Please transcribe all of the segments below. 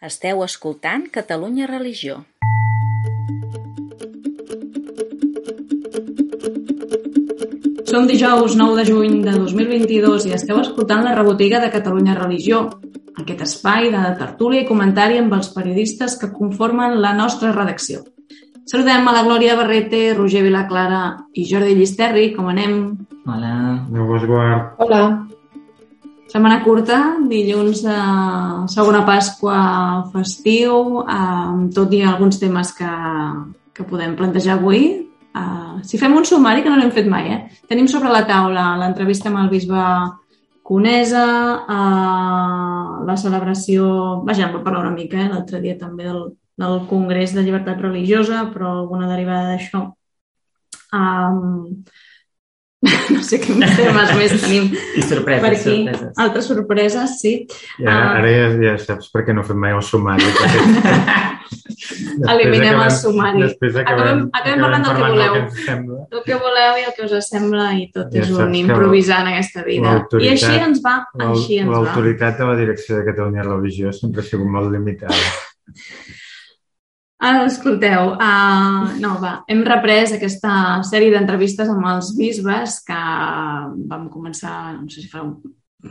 Esteu escoltant Catalunya Religió. Som dijous 9 de juny de 2022 i esteu escoltant la rebotiga de Catalunya Religió, aquest espai de tertúlia i comentari amb els periodistes que conformen la nostra redacció. Saludem a la Glòria Barrete, Roger Vilaclara i Jordi Llisterri. Com anem? Hola. No vos guard. Hola. Setmana curta, dilluns de segona Pasqua festiu, amb tot i alguns temes que, que podem plantejar avui. Uh, si fem un sumari, que no l'hem fet mai, eh? Tenim sobre la taula l'entrevista amb el bisbe Conesa, uh, la celebració... Vaja, en parlar una mica, eh? l'altre dia també del, del Congrés de Llibertat Religiosa, però alguna derivada d'això. Um, no sé què més temes més tenim I sorpreses, per aquí. sorpreses. Altres sorpreses, sí. Ara, Ah. ara ja, ja saps per què no fem mai el sumari. Eliminem el acabem- sumari. Després Acabem- acabem, acabem parlant del que voleu. del que. El que voleu i el que us sembla i tot Ja és un improvisar en aquesta vida. I així ens va, així ens va. L'autoritat de la direcció de Catalunya Religió sempre ha sigut molt limitada. Ara, escolteu, uh, no, va, hem reprès aquesta sèrie d'entrevistes amb els bisbes que vam començar, no sé si fa un,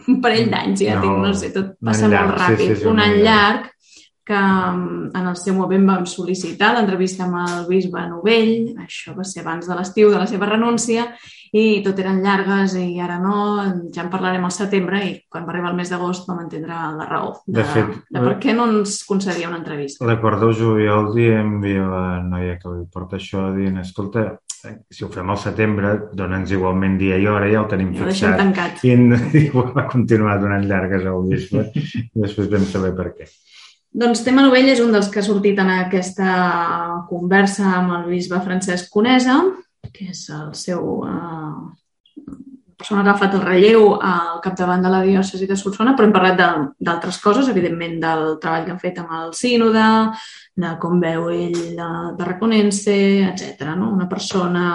un parell d'anys, ja No, tinc, no sé, tot passa molt llarg, sí, ràpid, sí, sí, un un any any llarg, que mm, en el seu moment vam sol·licitar l'entrevista amb el bisbe Novell, això va ser abans de l'estiu de la seva renúncia, i tot eren llargues i ara no, ja en parlarem al setembre i quan va arribar el mes d'agost vam entendre la raó de, De fet, de per què no ens concedia una entrevista. L'acord del juliol diem a la noia que li porta això dient, escolta, eh, si ho fem al setembre, dona'ns igualment dia i hora, ja ho tenim Ja ho deixem fixat. tancat. I igual va continuar donant llargues al bisbe i després vam saber per què. Doncs Tema Novell és un dels que ha sortit en aquesta conversa amb el bisbe Francesc Conesa, que és el seu... Eh, persona que ha agafat el relleu al capdavant de la diòcesi de Solsona, però hem parlat d'altres coses, evidentment del treball que han fet amb el sínode, de com veu ell de, de Reconense, etc. No? Una persona...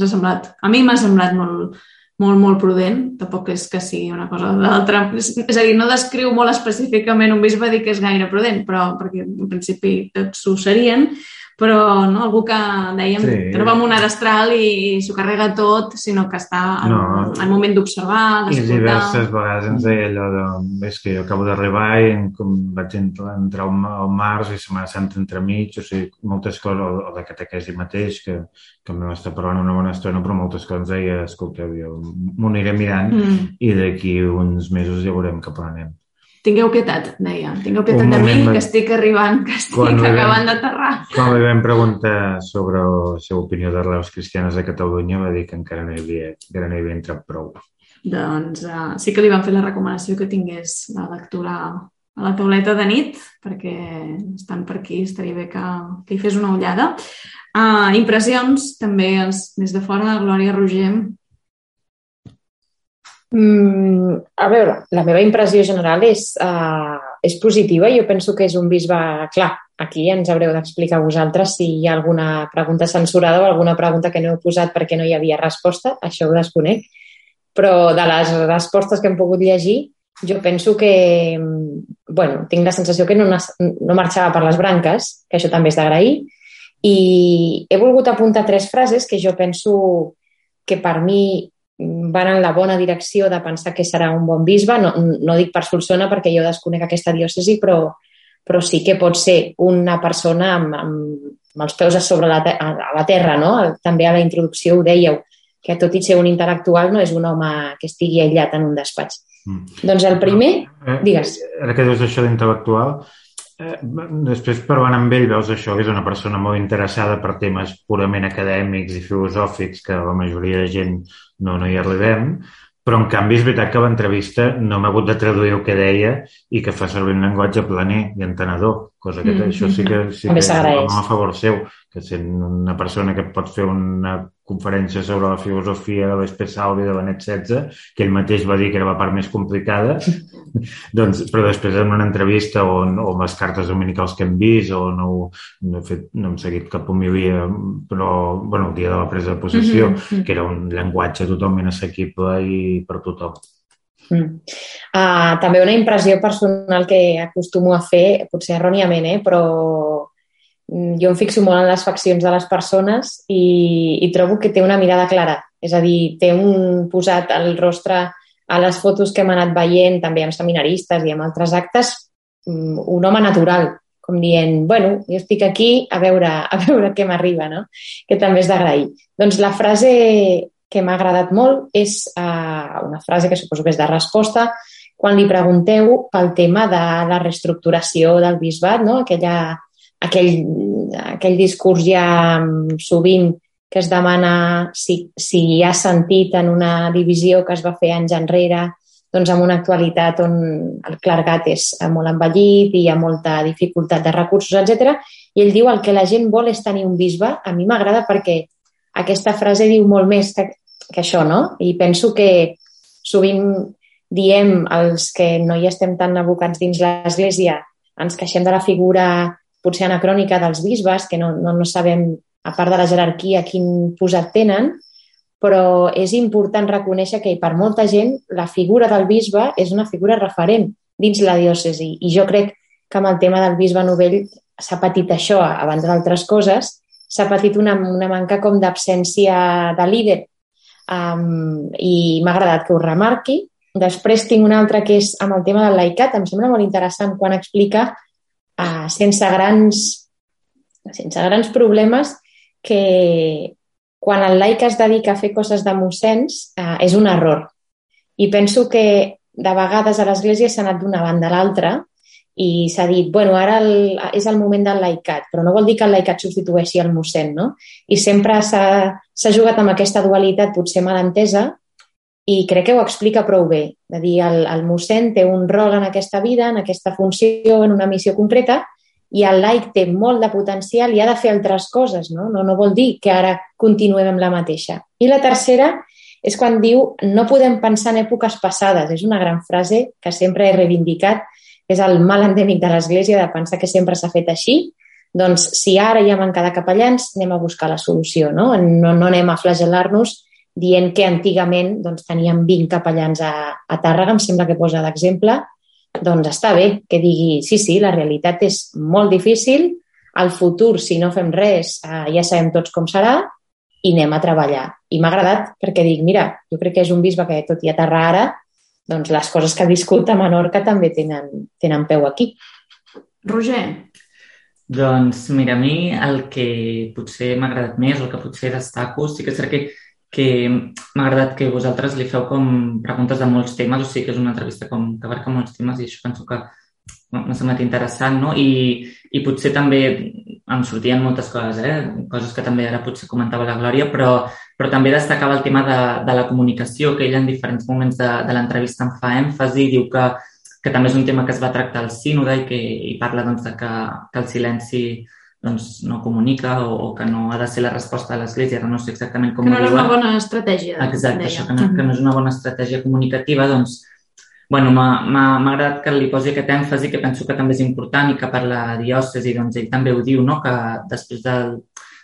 Ha semblat, a mi m'ha semblat molt, molt, molt prudent, tampoc és que sigui una cosa o l'altra. És, és a dir, no descriu molt específicament un bisbe dir que és gaire prudent, però perquè en principi tots ho serien, però no, algú que dèiem Sí. que no va amb un arastral i s'ho carrega tot, sinó que està en, No. en moment d'observar, I d'escoltar. diverses vegades ens deia allò de és que jo acabo d'arribar i com vaig entrar, al ma- al març i Setmana Santa entremig, o sigui, moltes coses, o, o de catequesi mateix, que, que vam estar parlant una bona estona, però moltes coses ens deia, escolteu, jo m'ho aniré mirant Mm. i d'aquí uns mesos ja veurem cap on anem. Tingueu pietat, deia. Tingueu pietat Un de mi, que estic arribant, que estic Quan acabant d'aterrar. Quan li vam preguntar sobre la seva opinió de les cristianes a Catalunya, va dir que encara no hi havia, encara no hi havia entrat prou. Doncs uh, sí que li van fer la recomanació que tingués la lectura a la tauleta de nit, perquè estan per aquí, estaria bé que, que hi fes una ullada. Uh, impressions, també els més de fora, Glòria Roger. Mm, a veure, la meva impressió general és, uh, és positiva. Jo penso que és un bisbe... Clar, aquí ens haureu d'explicar vosaltres si hi ha alguna pregunta censurada o alguna pregunta que no heu posat perquè no hi havia resposta. Això ho desconec. Però de les respostes que hem pogut llegir, jo penso que... mm, Bueno, tinc la sensació que no, no marxava per les branques, que això també és d'agrair, i he volgut apuntar tres frases que jo penso que per mi van en la bona direcció de pensar que serà un bon bisbe. No, no dic per Solsona perquè jo desconec aquesta diòcesi, però, però sí que pot ser una persona amb, amb, amb els peus a sobre la, a la terra. No? També a la introducció ho dèieu, que tot i ser un intel·lectual no és un home que estigui aïllat en un despatx. Mm. Doncs el primer, Eh, Digues. Ara que dius això d'intel·lectual, després parlant amb ell veus això, que és una persona molt interessada per temes purament acadèmics i filosòfics que la majoria de gent no, no hi arribem, però en canvi és veritat que a l'entrevista no m'ha hagut de traduir el que deia i que fa servir un llenguatge planer i entenedor, cosa que Mm. això sí que, sí que s'agraeix. a favor seu, que sent una persona que pot fer una conferència sobre la filosofia de l'Espesalvi de Benet XVI, que ell mateix va dir que era la part més complicada, doncs, però després en una entrevista o, o amb les cartes dominicals que hem vist o no, no, he, fet, no hem seguit cap homilia, però bueno, el dia de la presa de possessió, Mhm, mhm. que era un llenguatge totalment assequible i per tothom. Mm. Uh, també una impressió personal que acostumo a fer, potser erròniament, eh? però mm, jo em fixo molt en les faccions de les persones i, i trobo que té una mirada clara. És a dir, té un posat al rostre a les fotos que hem anat veient, també amb seminaristes i amb altres actes, mm, un home natural, com dient, bueno, jo estic aquí a veure, a veure què m'arriba, no? Que també és d'agrair. Doncs la frase que m'ha agradat molt és uh, una frase que suposo que és de resposta, quan li pregunteu pel tema de la reestructuració del bisbat, no? Aquella, aquell, aquell discurs ja sovint que es demana si, si hi ha sentit en una divisió que es va fer anys enrere, doncs en una actualitat on el clergat és molt envellit i hi ha molta dificultat de recursos, etc. I ell diu el que la gent vol és tenir un bisbe. A mi m'agrada perquè aquesta frase diu molt més que, que això, no? I penso que sovint diem els que no hi estem tan abocats dins l'Església, ens queixem de la figura potser anacrònica dels bisbes, que no, no, no sabem, a part de la jerarquia, quin posat tenen, però és important reconèixer que per molta gent la figura del bisbe és una figura referent dins la diòcesi. I jo crec que amb el tema del bisbe novell s'ha patit això, a banda d'altres coses, s'ha patit una, una manca com d'absència de líder um, i m'ha agradat que ho remarqui. Després tinc una altra que és amb el tema del laicat. Em sembla molt interessant quan explica uh, sense, grans, sense grans problemes que quan el laic es dedica a fer coses de mossens uh, és un error. I penso que de vegades a l'Església s'ha anat d'una banda a l'altra i s'ha dit, bueno, ara el, és el moment del laicat, però no vol dir que el laicat substitueixi el mossèn, no? I sempre s'ha jugat amb aquesta dualitat potser mal entesa i crec que ho explica prou bé. De dir, el, el mossèn té un rol en aquesta vida, en aquesta funció, en una missió concreta, i el laic té molt de potencial i ha de fer altres coses, no? No, no vol dir que ara continuem amb la mateixa. I la tercera és quan diu no podem pensar en èpoques passades. És una gran frase que sempre he reivindicat és el mal endèmic de l'Església de pensar que sempre s'ha fet així, doncs si ara hi ha manca de capellans, anem a buscar la solució, no? No, no anem a flagel·lar-nos dient que antigament doncs, teníem 20 capellans a, a Tàrrega, em sembla que posa d'exemple, doncs està bé que digui, sí, sí, la realitat és molt difícil, al futur, si no fem res, eh, ja sabem tots com serà, i anem a treballar. I m'ha agradat perquè dic, mira, jo crec que és un bisbe que tot i aterrar ara, doncs les coses que ha viscut a Menorca també tenen, tenen peu aquí. Roger. Doncs mira, a mi el que potser m'ha agradat més, el que potser destaco, sí que és que, que m'ha agradat que vosaltres li feu com preguntes de molts temes, o sigui que és una entrevista com que abarca molts temes i això penso que m'ha semblat interessant, no? I, I potser també em sortien moltes coses, eh? coses que també ara potser comentava la Glòria, però, però també destacava el tema de, de la comunicació, que ell en diferents moments de, de l'entrevista en fa èmfasi, diu que, que també és un tema que es va tractar al sínode i que i parla doncs, de que, que el silenci doncs, no comunica o, o que no ha de ser la resposta de l'Església, no sé exactament com que no ho és una bona estratègia. Exacte, deia. això, que no, que no és una bona estratègia comunicativa, doncs bueno, m'ha agradat que li posi aquest èmfasi que penso que també és important i que per la diòcesi doncs, ell també ho diu, no? que després del,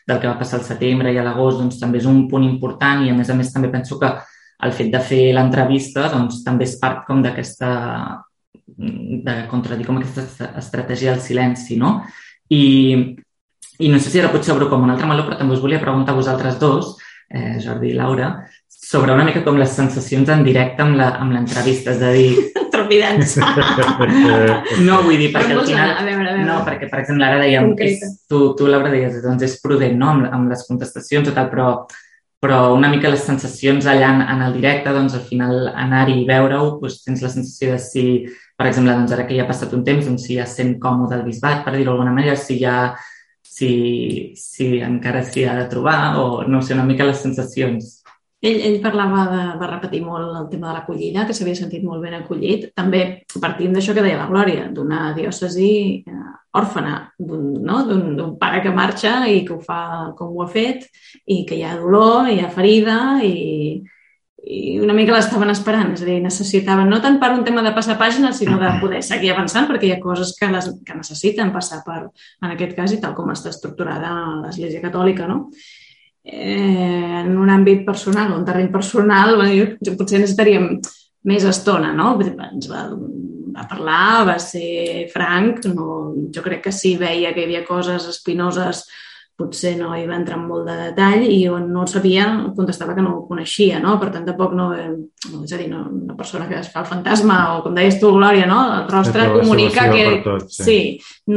del que va passar al setembre i a l'agost doncs, també és un punt important i a més a més també penso que el fet de fer l'entrevista doncs, també és part com d'aquesta de contradir com aquesta estratègia del silenci, no? I, i no sé si ara potser obro com un altre meló, però també us volia preguntar a vosaltres dos, eh, Jordi i Laura, sobre una mica com les sensacions en directe amb l'entrevista, és a dir... Trepidants. no, vull dir, perquè al final... A veure, a veure. No, perquè, per exemple, ara dèiem... És, tu, tu, Laura, deies, doncs és prudent, no?, amb, amb les contestacions i tal, però, però una mica les sensacions allà en, en el directe, doncs al final anar-hi i veure-ho, doncs tens la sensació de si, per exemple, doncs ara que ja ha passat un temps, doncs si ja sent còmode el bisbat, per dir-ho d'alguna manera, si ja si, si encara s'hi ha de trobar o no sé, una mica les sensacions. Ell, ell parlava de, va repetir molt el tema de l'acollida, que s'havia sentit molt ben acollit. També partint d'això que deia la Glòria, d'una diòcesi eh, òrfana, d'un no? pare que marxa i que ho fa com ho ha fet i que hi ha dolor, hi ha ferida i, i una mica l'estaven esperant, és a dir, necessitaven no tant per un tema de passar pàgines, sinó de poder seguir avançant, perquè hi ha coses que, les, que necessiten passar per, en aquest cas, i tal com està estructurada l'Església Catòlica, no? eh, en un àmbit personal o un terreny personal, jo, potser necessitaríem més estona, no? Ens va, va parlar, va ser franc, no, jo crec que sí veia que hi havia coses espinoses potser no hi va entrar en molt de detall i on no el sabia contestava que no ho coneixia, no? Per tant, tampoc no... no és a dir, no, una persona que es fa el fantasma o, com deies tu, Glòria, no? El rostre comunica que... Tot, sí. sí,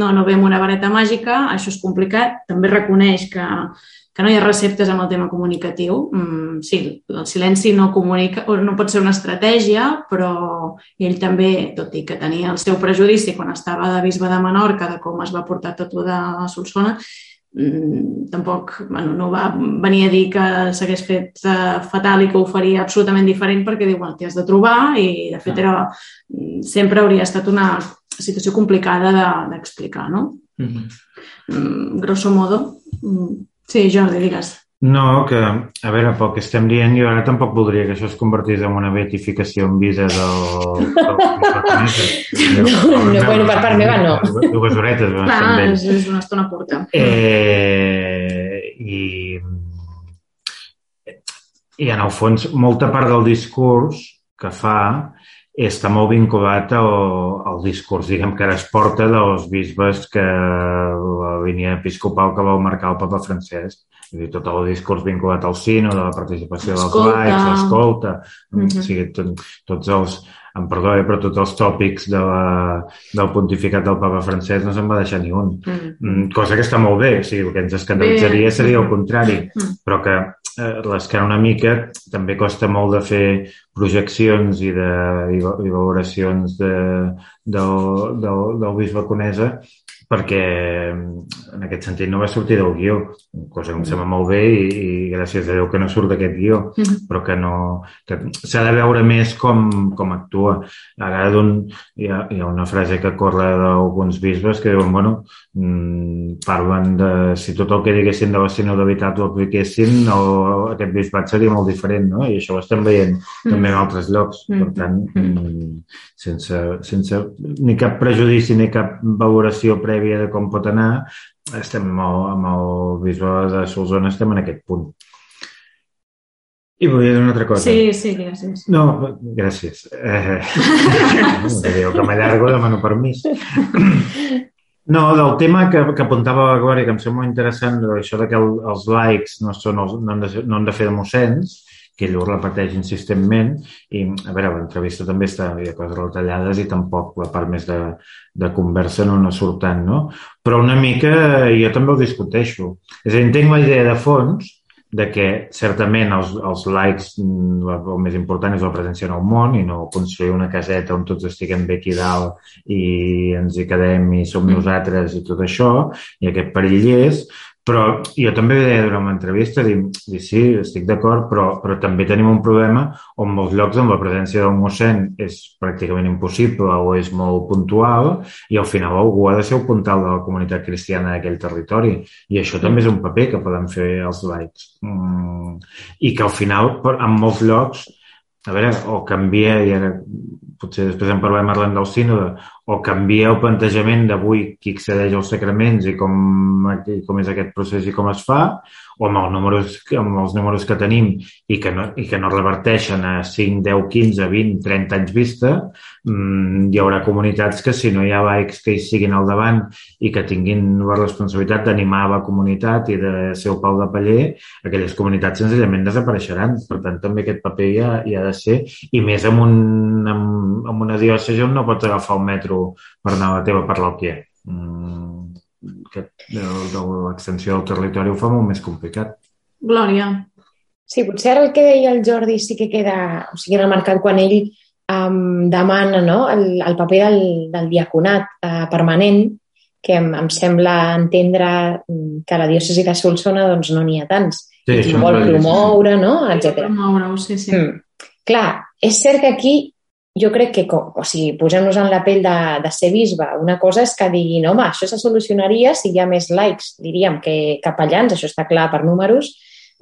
no, no ve amb una vareta màgica, això és complicat. També reconeix que, que no hi ha receptes amb el tema comunicatiu. Mm, sí, el silenci no comunica, o no pot ser una estratègia, però ell també, tot i que tenia el seu prejudici quan estava de bisbe de Menorca de com es va portar tot de Solsona, Mm, tampoc bueno, no va venir a dir que s'hagués fet uh, fatal i que ho faria absolutament diferent perquè diu, bueno, t'hi has de trobar i de fet era, mm, sempre hauria estat una situació complicada d'explicar, de, no? Mm -hmm. grosso modo. Sí, Jordi, digues. No, que, a veure, pel que estem dient, jo ara tampoc voldria que això es convertís en una beatificació en visa del... del no, no, no, bueno, per part meva no. Dues horetes. Clar, és, és una estona curta. Eh, i, I en el fons, molta part del discurs que fa està molt vinculat al, al discurs, diguem, que ara es porta dels bisbes que la línia episcopal que va marcar el papa Francesc és dir, tot el discurs vinculat al de la participació dels laics, l'escolta, mm -hmm. o sigui, tot, tots els, em perdó, eh, però tots els tòpics de la, del pontificat del papa francès no se'n va deixar ni un. Mm. -hmm. Cosa que està molt bé, o sigui, el que ens escandalitzaria seria el contrari, mm. -hmm. però que eh, l'escara una mica. També costa molt de fer projeccions i, de, i, i valoracions de, del, del, del bisbe Conesa perquè en aquest sentit no va sortir del guió, cosa que em sembla molt bé i, i gràcies a Déu que no surt d'aquest guió, mm -hmm. però que no... que s'ha de veure més com, com actua. Ara hi, ha, hi ha una frase que corre d'alguns bisbes que diuen, bueno, mmm, parlen de si tot el que diguessin de la sinodalitat ho apliquessin, o aquest bisbat seria molt diferent, no? I això ho estem veient mm -hmm. també en altres llocs. Mm -hmm. Per tant, mm, sense, sense ni cap prejudici ni cap valoració prèvia prèvia de com pot anar, estem el, amb el bisbe de Solsona estem en aquest punt. I volia dir una altra cosa. Sí, sí, gràcies. No, gràcies. Eh, no, que m'allargo, demano permís. No, del tema que, que apuntava la Glòria, que em sembla interessant, això de que el, els likes no, són els, no, han de, no han de fer de mossens, que ell ho repeteix insistentment i, a veure, l'entrevista també està, hi ha coses retallades i tampoc la part més de, de conversa no no surt tant, no? Però una mica jo també ho discuteixo. És a dir, entenc la idea de fons de que certament els, els likes mm, el més important és la presència en el món i no construir una caseta on tots estiguem bé aquí dalt i ens hi quedem i som mm. nosaltres i tot això, i aquest perill és, però jo també deia durant l'entrevista, dir, dir sí, estic d'acord, però, però també tenim un problema on molts llocs on la presència del mossèn és pràcticament impossible o és molt puntual i al final algú ha de ser el puntal de la comunitat cristiana d'aquell territori. I això també és un paper que poden fer els laics. Mm, I que al final, en molts llocs, a veure, o canvia, i ara potser després en parlem parlant del sínode, o canvia el plantejament d'avui qui accedeix als sacraments i com, com és aquest procés i com es fa, o amb els números, amb els números que tenim i que no, i que no reverteixen a 5, 10, 15, 20, 30 anys vista, mmm, hi haurà comunitats que si no hi ha laics que hi siguin al davant i que tinguin la responsabilitat d'animar la comunitat i de ser el pal de paller, aquelles comunitats senzillament desapareixeran. Per tant, també aquest paper hi ha, hi ha de ser, i més amb, un, amb, amb una diòcesi on no pots agafar el metro per anar a la teva parròquia. Mm que de, de l'extensió del territori ho fa molt més complicat. Glòria. Sí, potser ara el que deia el Jordi sí que queda, o sigui, remarcat quan ell um, demana no, el, el paper del, del diaconat uh, permanent, que em, em sembla entendre mm, que la diòcesi de Solsona doncs, no n'hi ha tants. Sí, I vol promoure, no? etc. Promoure-ho, sí, sí. Mm. Clar, és cert que aquí jo crec que, o sigui, posem-nos en la pell de, de ser bisbe, una cosa és que diguin, home, això se solucionaria si hi ha més likes, diríem, que capellans, això està clar per números,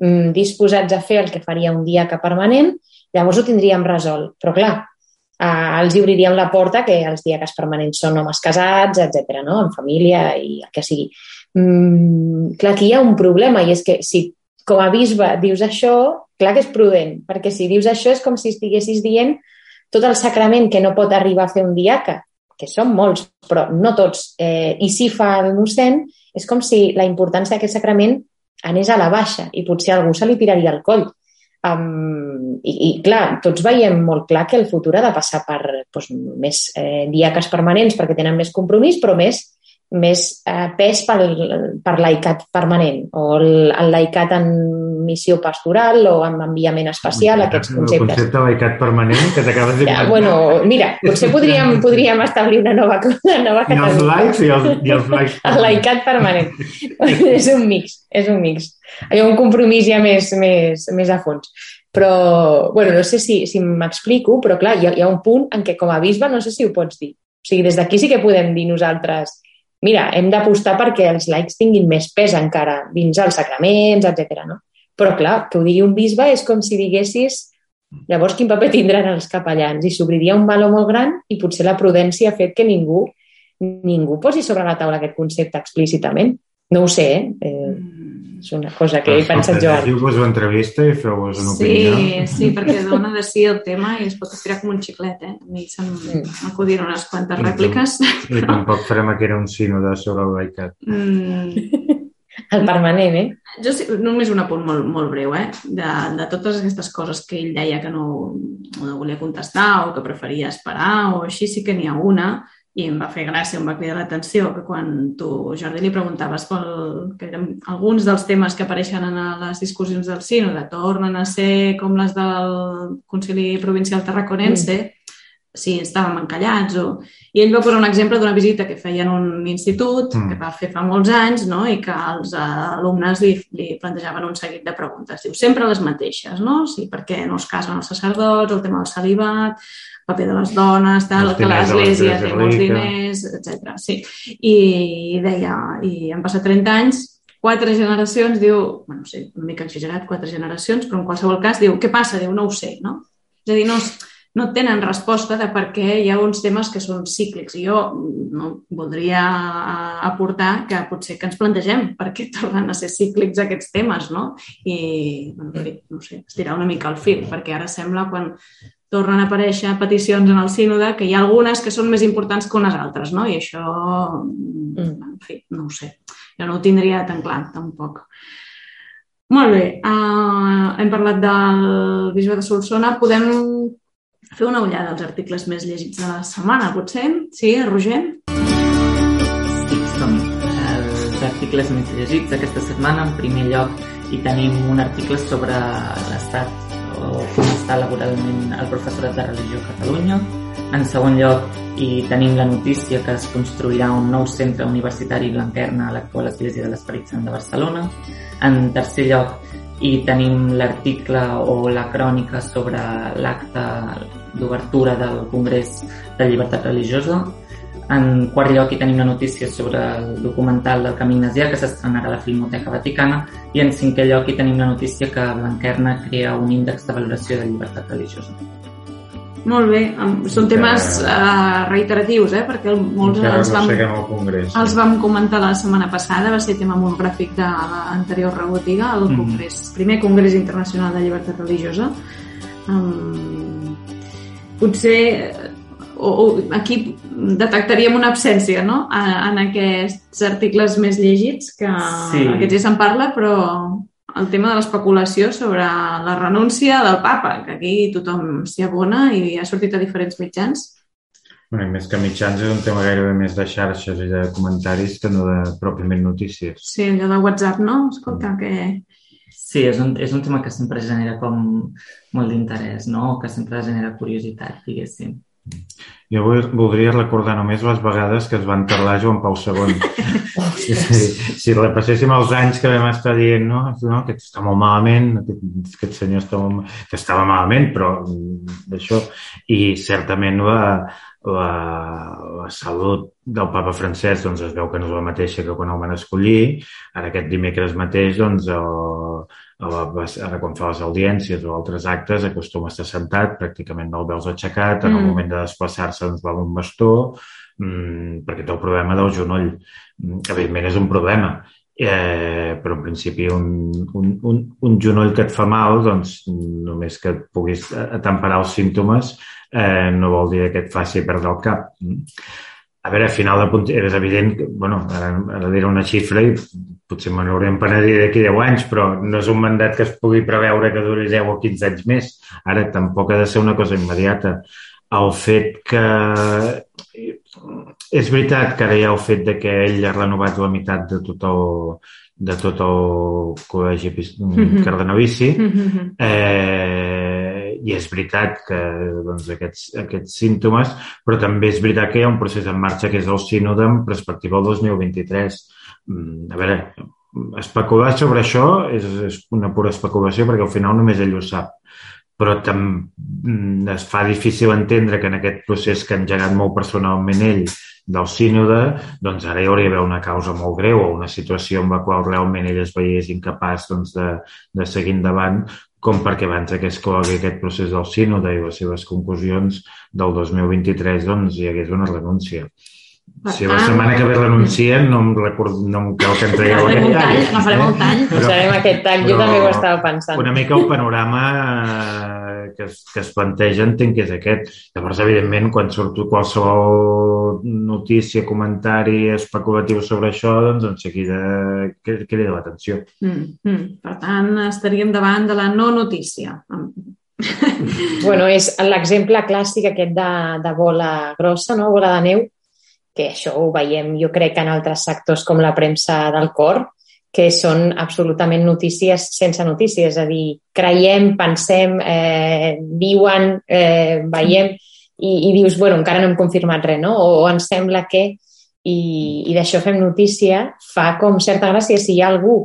mmm, disposats a fer el que faria un dia que permanent, llavors ho tindríem resolt. Però, clar, eh, els obriríem la porta que els diaques permanents són homes casats, etc, no? en família i el que sigui. Mm, clar, aquí hi ha un problema i és que si com a bisbe dius això, clar que és prudent, perquè si dius això és com si estiguessis dient tot el sacrament que no pot arribar a fer un diaca, que són molts, però no tots, eh, i si fa el mossèn, és com si la importància d'aquest sacrament anés a la baixa i potser algú se li tiraria el coll. Um, i, I, clar, tots veiem molt clar que el futur ha de passar per doncs, més eh, diaques permanents perquè tenen més compromís, però més més eh, pes pel, per laicat permanent o el, el laicat en missió pastoral o en enviament espacial, el aquests conceptes. El concepte laicat permanent que t'acabes d'inventar. Ja, bueno, mira, potser podríem, podríem establir una nova, una nova categoria. I els laics i els, i els laics. El laicat permanent. és un mix, és un mix. Hi ha un compromís ja més, més, més a fons. Però, bueno, no sé si, si m'explico, però clar, hi ha, hi ha un punt en què com a bisbe no sé si ho pots dir. O sigui, des d'aquí sí que podem dir nosaltres mira, hem d'apostar perquè els laics tinguin més pes encara dins els sacraments, etc. No? Però, clar, que ho digui un bisbe és com si diguessis llavors quin paper tindran els capellans i s'obriria un valor molt gran i potser la prudència ha fet que ningú ningú posi sobre la taula aquest concepte explícitament. No ho sé, eh? eh és una cosa que he pensat jo. Llegiu-vos l'entrevista i feu-vos una sí, opinió. Sí, sí, perquè dona de si el tema i es pot estirar com un xiclet, eh? A mi se'm mm. unes quantes rèpliques. I però... tampoc farem aquí un sínode sobre el laicat. Mm. El permanent, eh? Jo sí, només un apunt molt, molt breu, eh? De, de totes aquestes coses que ell deia que no, no volia contestar o que preferia esperar o així, sí que n'hi ha una i em va fer gràcia, em va cridar l'atenció que quan tu, Jordi, li preguntaves pel, que eren alguns dels temes que apareixen en les discussions del sínode tornen a ser com les del Concili Provincial Tarraconense, mm. Si estàvem encallats o... I ell va posar un exemple d'una visita que feien un institut mm. que va fer fa molts anys no? i que els alumnes li, li plantejaven un seguit de preguntes. Diu, sempre les mateixes, no? Sí, per què no es casen els sacerdots, el tema del celibat, paper de les dones, tal, que l'Església té molts diners, etc. Sí. I deia, i han passat 30 anys, quatre generacions, diu, bueno, no sé, una mica exagerat, quatre generacions, però en qualsevol cas diu, què passa? Diu, no ho sé, no? És a dir, no, no tenen resposta de per què hi ha uns temes que són cíclics. I jo no, voldria aportar que potser que ens plantegem per què tornen a ser cíclics aquests temes, no? I, bueno, no sé, estirar una mica el fil, perquè ara sembla quan tornen a aparèixer peticions en el sínode, que hi ha algunes que són més importants que unes altres, no? I això, mm. en fi, no ho sé. Jo no ho tindria tan clar, tampoc. Molt bé, uh, hem parlat del bisbe de Solsona. Podem fer una ullada als articles més llegits de la setmana, potser? Sí, Roger? Sí, som els articles més llegits d'aquesta setmana. En primer lloc, hi tenim un article sobre l'estat o com està laboralment el professorat de religió a Catalunya. En segon lloc, hi tenim la notícia que es construirà un nou centre universitari blanquerna a l'actual Església de l'Esperit Sant de Barcelona. En tercer lloc, hi tenim l'article o la crònica sobre l'acte d'obertura del Congrés de Llibertat Religiosa en quart lloc hi tenim la notícia sobre el documental del Camí Ignasià que s'estrenarà a la Filmoteca Vaticana i en cinquè lloc hi tenim la notícia que Blanquerna crea un índex de valoració de llibertat religiosa. Molt bé, són temes uh, reiteratius, eh? perquè molts Encara els vam, no Congrés. els vam comentar la setmana passada, va ser tema monogràfic de l'anterior rebotiga, el mm. Congrés, primer Congrés Internacional de Llibertat Religiosa. Um, potser o, o aquí detectaríem una absència no? en aquests articles més llegits, que sí. aquests ja se'n parla, però el tema de l'especulació sobre la renúncia del papa, que aquí tothom s'hi abona i ha sortit a diferents mitjans. Bueno, més que mitjans és un tema gairebé més de xarxes i de comentaris que no de pròpiament notícies. Sí, allò de WhatsApp, no? Escolta, que... Sí, és un, és un tema que sempre genera com molt d'interès, no? Que sempre genera curiositat, diguéssim. Jo voldria recordar només les vegades que es van parlar Joan Pau II. si, si repasséssim els anys que vam estar dient no, no que està molt malament, aquest, aquest senyor està molt, que estava malament, però d'això, i certament la, la, la salut del papa francès doncs es veu que no és la mateixa que quan el van escollir. Ara aquest dimecres mateix doncs, el, ara quan fa les audiències o altres actes acostuma a estar sentat, pràcticament no el veus aixecat, en el mm. moment de desplaçar-se ens va un bastó, mmm, perquè té el problema del genoll. Mm, evidentment és un problema eh, però en principi un, un, un, un genoll que et fa mal, doncs només que et puguis atemperar els símptomes eh, no vol dir que et faci perdre el cap. A veure, a final de és evident que, bueno, ara, ara diré una xifra i potser me n'haurem penedir d'aquí 10 anys, però no és un mandat que es pugui preveure que duri 10 o 15 anys més. Ara tampoc ha de ser una cosa immediata. El fet que... És veritat que ara hi ha el fet de que ell ha renovat la meitat de tot el, de tot el col·legi mm -hmm. cardenalici. Mm -hmm. eh, I és veritat que doncs, aquests, aquests símptomes, però també és veritat que hi ha un procés en marxa que és el sínode en perspectiva al 2023. Mm, a veure, especular sobre això és, és una pura especulació perquè al final només ell ho sap però mm, es fa difícil entendre que en aquest procés que ha engegat molt personalment ell del sínode, doncs ara hi hauria d'haver una causa molt greu o una situació en la qual realment ell es veiés incapaç doncs, de, de seguir endavant com perquè abans que es clogui aquest procés del sínode i les seves conclusions del 2023 doncs, hi hagués una renúncia. Per si la setmana que ve renuncien, no em, record, no em cal que em tragueu aquest tall. No farem un tall. Però, farem aquest tall, jo també ho estava pensant. Una mica el panorama que es, que es planteja entenc que és aquest. Llavors, evidentment, quan surto qualsevol notícia, comentari especulatiu sobre això, doncs en seguida crida l'atenció. Mm, mm. Per tant, estaríem davant de la no notícia. bueno, és l'exemple clàssic aquest de, de bola grossa, no? bola de neu, que això ho veiem jo crec en altres sectors com la premsa del cor, que són absolutament notícies sense notícies, és a dir, creiem, pensem, eh, diuen, eh, veiem, i, i dius, bueno, encara no hem confirmat res, no? O, o ens sembla que, i, i d'això fem notícia, fa com certa gràcia si hi ha algú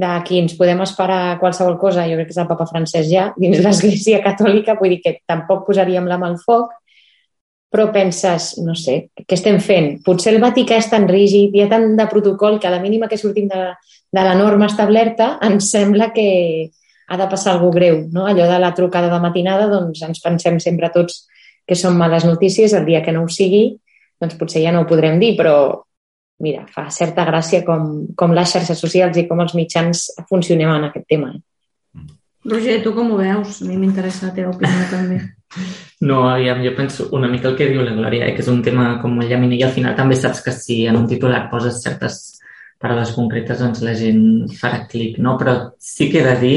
de qui ens podem esperar qualsevol cosa, jo crec que és el papa francès ja, dins l'Església Catòlica, vull dir que tampoc posaríem la mà al foc, però penses, no sé, què estem fent? Potser el Vaticà és tan rígid, hi ha tant de protocol que a la mínima que sortim de, de la norma establerta ens sembla que ha de passar alguna greu. No? Allò de la trucada de matinada, doncs ens pensem sempre tots que són males notícies, el dia que no ho sigui, doncs potser ja no ho podrem dir, però mira, fa certa gràcia com, com les xarxes socials i com els mitjans funcionem en aquest tema. Eh? Roger, tu com ho veus? A mi m'interessa la teva opinió també. No, aviam, jo penso una mica el que diu la Glòria, eh, que és un tema com molt llaminer i al final també saps que si en un titular poses certes paraules concretes, doncs la gent farà clic, no? Però sí que he de dir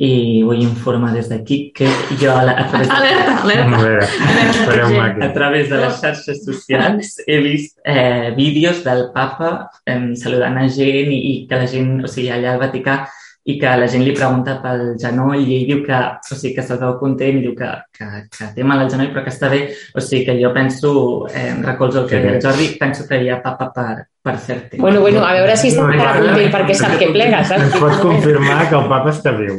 i vull informar des d'aquí que jo a, la, a través de... Alerta, alerta. A través de les xarxes socials he vist eh, vídeos del papa eh, saludant a gent i, i que la gent, o sigui, allà al Vaticà i que la gent li pregunta pel genoll i ell diu que, o sigui, que se'l veu content i diu que, que, que té mal al genoll però que està bé. O sigui, que jo penso, eh, recolzo el que deia el Jordi, penso que hi ha papa per, per cert temps. Bueno, bueno, a veure si està content perquè sap que plega, saps? Pots confirmar que el papa està viu.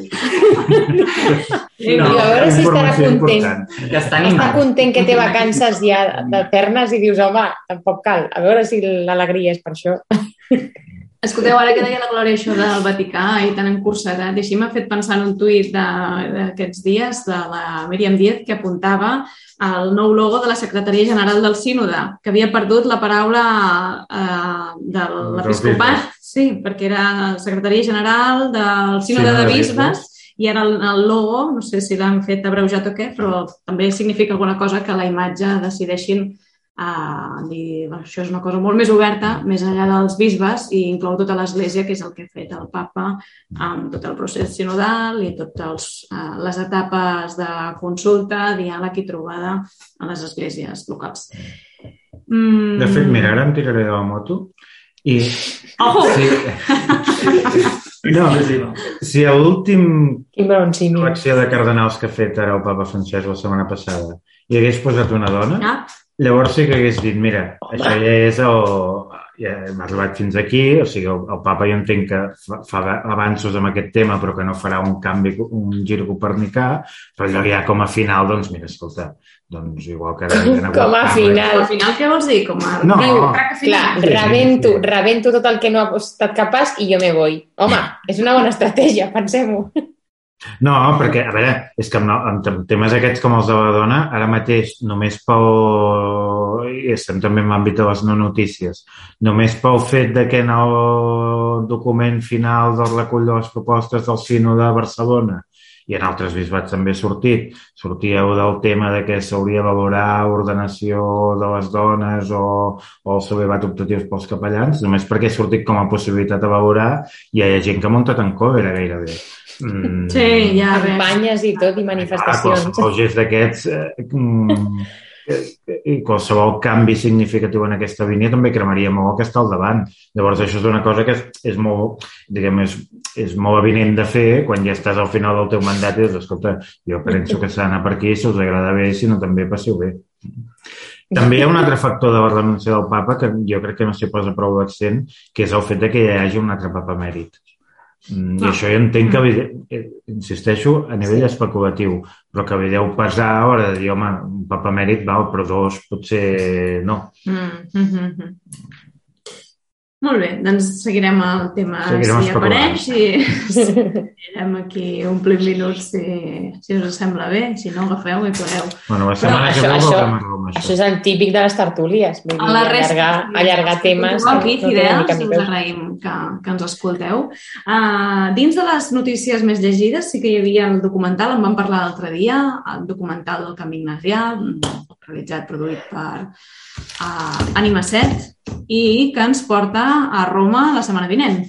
No, a veure si estarà content. Que està, està content que té vacances ja d'eternes i dius, home, tampoc cal. A veure si l'alegria és per això. Escolteu, ara que deia la Glòria això del Vaticà i tan encursetat, així m'ha fet pensar en un tuit d'aquests dies de la Míriam Díaz que apuntava el nou logo de la Secretaria General del Sínode, que havia perdut la paraula eh, de l'episcopat, sí, perquè era Secretaria General del Sínode de Bisbes, i ara el, el logo, no sé si l'han fet abreujat o què, però també significa alguna cosa que la imatge decideixin a dir, bueno, això és una cosa molt més oberta, més enllà dels bisbes, i inclou tota l'Església, que és el que ha fet el papa amb tot el procés sinodal i totes uh, les etapes de consulta, diàleg i trobada a les esglésies locals. Mm. De fet, mira, ara em tiraré de la moto i... Oh! Sí. No, si a l'últim col·lecció de cardenals que ha fet ara el papa Francesc la setmana passada hi hagués posat una dona, ah. Llavors sí que hagués dit, mira, Home. això ja és el... Ja hem arribat fins aquí, o sigui, el, el papa jo entenc que fa, fa avanços amb aquest tema, però que no farà un canvi, un gir copernicà, però allò ja com a final, doncs mira, escolta, doncs igual que ara... com a final. Com a final què vols dir? Com a... No. Diu, clar, rebento, rebento tot el que no ha estat capaç i jo me voy. Home, és una bona estratègia, pensem-ho. No, perquè, a veure, és que amb, amb temes aquests com els de la dona, ara mateix només pel... estem també en l'àmbit de les no notícies, només pel fet de que en el document final del recull de les propostes del Sino de Barcelona i en altres bisbats també ha sortit. Sortíeu del tema de que s'hauria de valorar ordenació de les dones o, o el celebrat optatius pels capellans, només perquè ha sortit com a possibilitat de valorar i hi ha gent que ha muntat en còvera gairebé. Mm. Sí, ja Campanyes i tot, i manifestacions. Ah, qualsevol gest d'aquests eh, mm, i qualsevol canvi significatiu en aquesta línia també cremaria molt que està al davant. Llavors, això és una cosa que és, és molt, diguem, és, és molt evident de fer quan ja estàs al final del teu mandat i dius, escolta, jo penso que s'ha d'anar per aquí, si us agrada bé, si no també passeu bé. També hi ha un altre factor de la renúncia del papa que jo crec que no s'hi posa prou d'accent, que és el fet de que hi hagi un altre papa mèrit. Mm, I això jo entenc que, eh, insisteixo, a nivell especulatiu, però que deu pesar a l'hora de dir, home, un papa mèrit val, però dos potser no. Mm -hmm. Molt bé, doncs seguirem el tema seguirem si apareix i seguirem aquí omplint minuts si, si us sembla bé, si no agafeu i podeu. Bueno, la setmana Però que això, ve això, Roma, això és el típic de les tertúlies, vull dir, A la resta, allargar, allargar temes. Aquí, no té Fidel, us agraïm que, que ens escolteu. Uh, dins de les notícies més llegides sí que hi havia el documental, en vam parlar l'altre dia, el documental del Camí Ignasià, realitzat, produït per uh, Anima 7 i que ens porta a Roma la setmana vinent.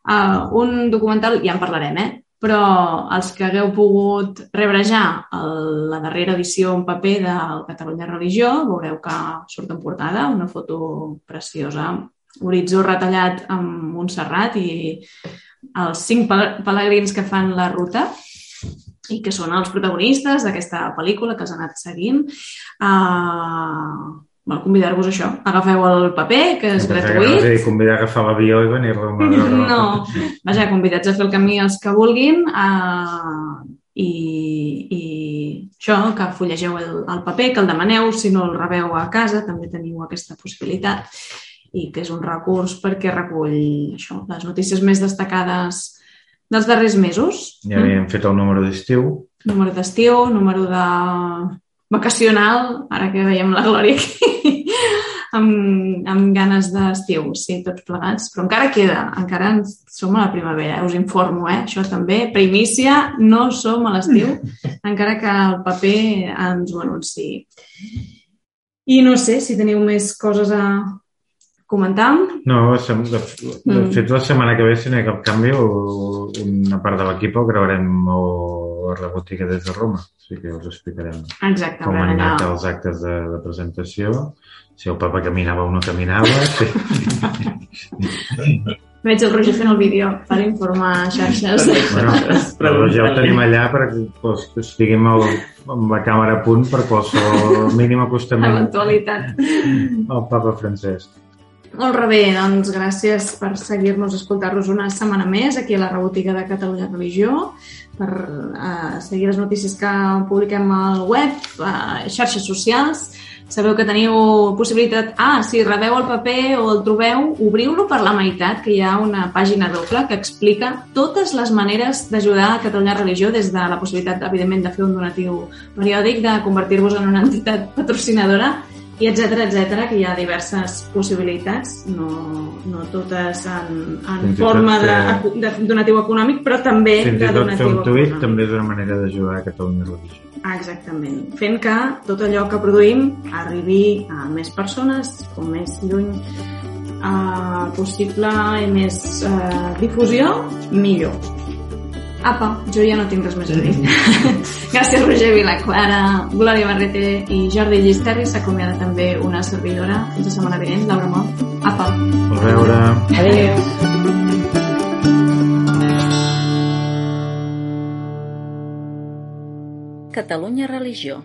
Uh, un documental, ja en parlarem, eh? Però els que hagueu pogut rebre ja el, la darrera edició en paper del Catalunya Religió, veureu que surt en portada una foto preciosa, horitzó retallat amb Montserrat i els cinc pel- pelegrins que fan la ruta i que són els protagonistes d'aquesta pel·lícula que has anat seguint. Uh, bueno, convidar-vos a això. Agafeu el paper, que és gratuït. Sí, convidar a agafar l'avió i venir a Roma. a veure- No, vaja, convidats a fer el camí els que vulguin uh, i, i això, que fullegeu el, el paper, que el demaneu, si no el rebeu a casa, també teniu aquesta possibilitat i que és un recurs perquè recull això, les notícies més destacades dels darrers mesos. Ja havíem fet el número d'estiu. Número d'estiu, número de vacacional, ara que veiem la Glòria aquí, amb, amb ganes d'estiu, sí, tots plegats. Però encara queda, encara ens, som a la primavera, eh? us informo, eh? això també. Primícia, no som a l'estiu, encara que el paper ens ho anunciï. I no sé si teniu més coses a comentar. No, sem- de, de Mm. fet, la setmana que ve, si no hi ha cap canvi, o- una part de l'equip el gravarem o a la botiga des de Roma. Així que us explicarem com Exactament, han anat els actes de, de presentació, si el papa caminava o no caminava. Sí. Veig el Roger fent el vídeo per informar xarxes. bueno, però ja ho tenim allà perquè doncs, estiguem el, amb la càmera a punt per qualsevol mínim acostament Eventualitat. al papa Francesc. Molt bé, doncs gràcies per seguir-nos, escoltar-nos una setmana més aquí a la rebotiga de Catalunya Religió, per uh, seguir les notícies que publiquem al web, a xarxes socials. Sabeu que teniu possibilitat... Ah, si rebeu el paper o el trobeu, obriu-lo per la meitat, que hi ha una pàgina doble que explica totes les maneres d'ajudar a Catalunya Religió, des de la possibilitat, evidentment, de fer un donatiu periòdic, de convertir-vos en una entitat patrocinadora, i etc etc que hi ha diverses possibilitats, no, no totes en, en forma de, de donatiu econòmic, però també Fins de tot fer donatiu un tuit econòmic. també és una manera d'ajudar a Catalunya Religió. Exactament. Fent que tot allò que produïm arribi a més persones, com més lluny eh, possible i més eh, difusió, millor. Apa, jo ja no tinc res més a dir. Gràcies, Roger Vilaclara, Glòria Barrete i Jordi Llisterri. S'acomiada també una servidora. Fins la setmana vinent, Laura Mort. Apa. A veure... Adéu. Catalunya Religió.